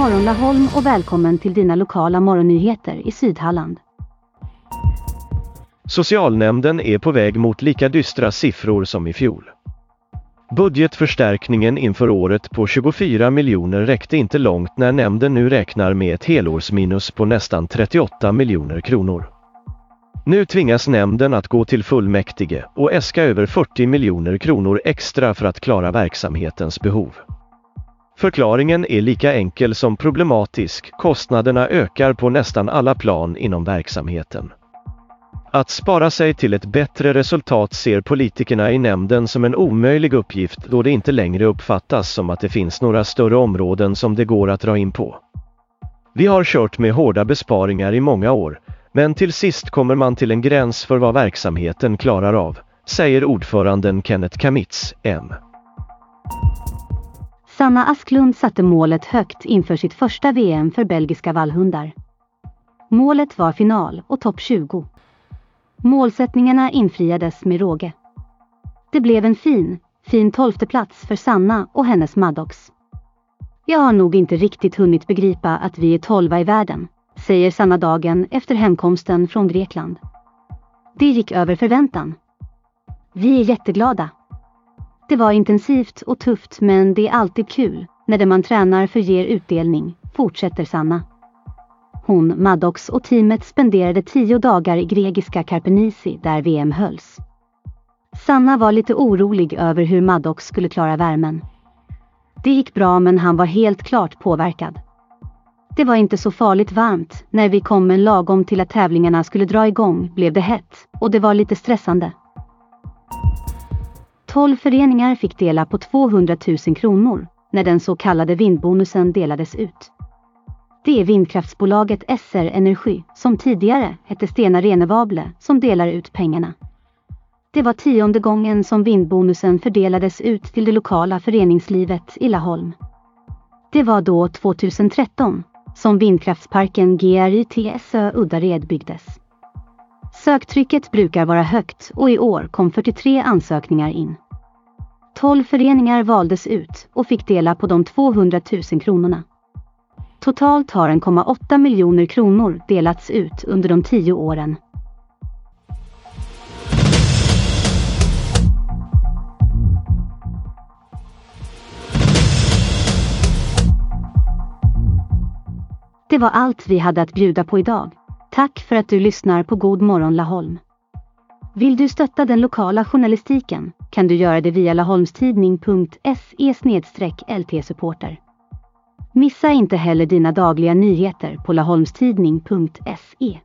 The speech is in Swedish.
morgon Laholm och välkommen till dina lokala morgonnyheter i Sydhalland. Socialnämnden är på väg mot lika dystra siffror som i fjol. Budgetförstärkningen inför året på 24 miljoner räckte inte långt när nämnden nu räknar med ett helårsminus på nästan 38 miljoner kronor. Nu tvingas nämnden att gå till fullmäktige och äska över 40 miljoner kronor extra för att klara verksamhetens behov. Förklaringen är lika enkel som problematisk, kostnaderna ökar på nästan alla plan inom verksamheten. Att spara sig till ett bättre resultat ser politikerna i nämnden som en omöjlig uppgift då det inte längre uppfattas som att det finns några större områden som det går att dra in på. Vi har kört med hårda besparingar i många år, men till sist kommer man till en gräns för vad verksamheten klarar av, säger ordföranden Kenneth Kamitz, M. Sanna Asklund satte målet högt inför sitt första VM för belgiska vallhundar. Målet var final och topp 20. Målsättningarna infriades med råge. Det blev en fin, fin tolfte plats för Sanna och hennes Maddox. Jag har nog inte riktigt hunnit begripa att vi är tolva i världen, säger Sanna dagen efter hemkomsten från Grekland. Det gick över förväntan. Vi är jätteglada. Det var intensivt och tufft men det är alltid kul när det man tränar för ger utdelning, fortsätter Sanna. Hon, Maddox och teamet spenderade tio dagar i grekiska Karpenisi där VM hölls. Sanna var lite orolig över hur Maddox skulle klara värmen. Det gick bra men han var helt klart påverkad. Det var inte så farligt varmt. När vi kom men lagom till att tävlingarna skulle dra igång blev det hett och det var lite stressande. 12 föreningar fick dela på 200 000 kronor när den så kallade vindbonusen delades ut. Det är vindkraftsbolaget SR Energy, som tidigare hette Stena Renevable, som delar ut pengarna. Det var tionde gången som vindbonusen fördelades ut till det lokala föreningslivet i Laholm. Det var då 2013 som vindkraftsparken GRYTSÖ Uddared byggdes. Söktrycket brukar vara högt och i år kom 43 ansökningar in. 12 föreningar valdes ut och fick dela på de 200 000 kronorna. Totalt har 1,8 miljoner kronor delats ut under de tio åren. Det var allt vi hade att bjuda på idag. Tack för att du lyssnar på God morgon Laholm. Vill du stötta den lokala journalistiken kan du göra det via laholmstidning.se lt-supporter. Missa inte heller dina dagliga nyheter på laholmstidning.se.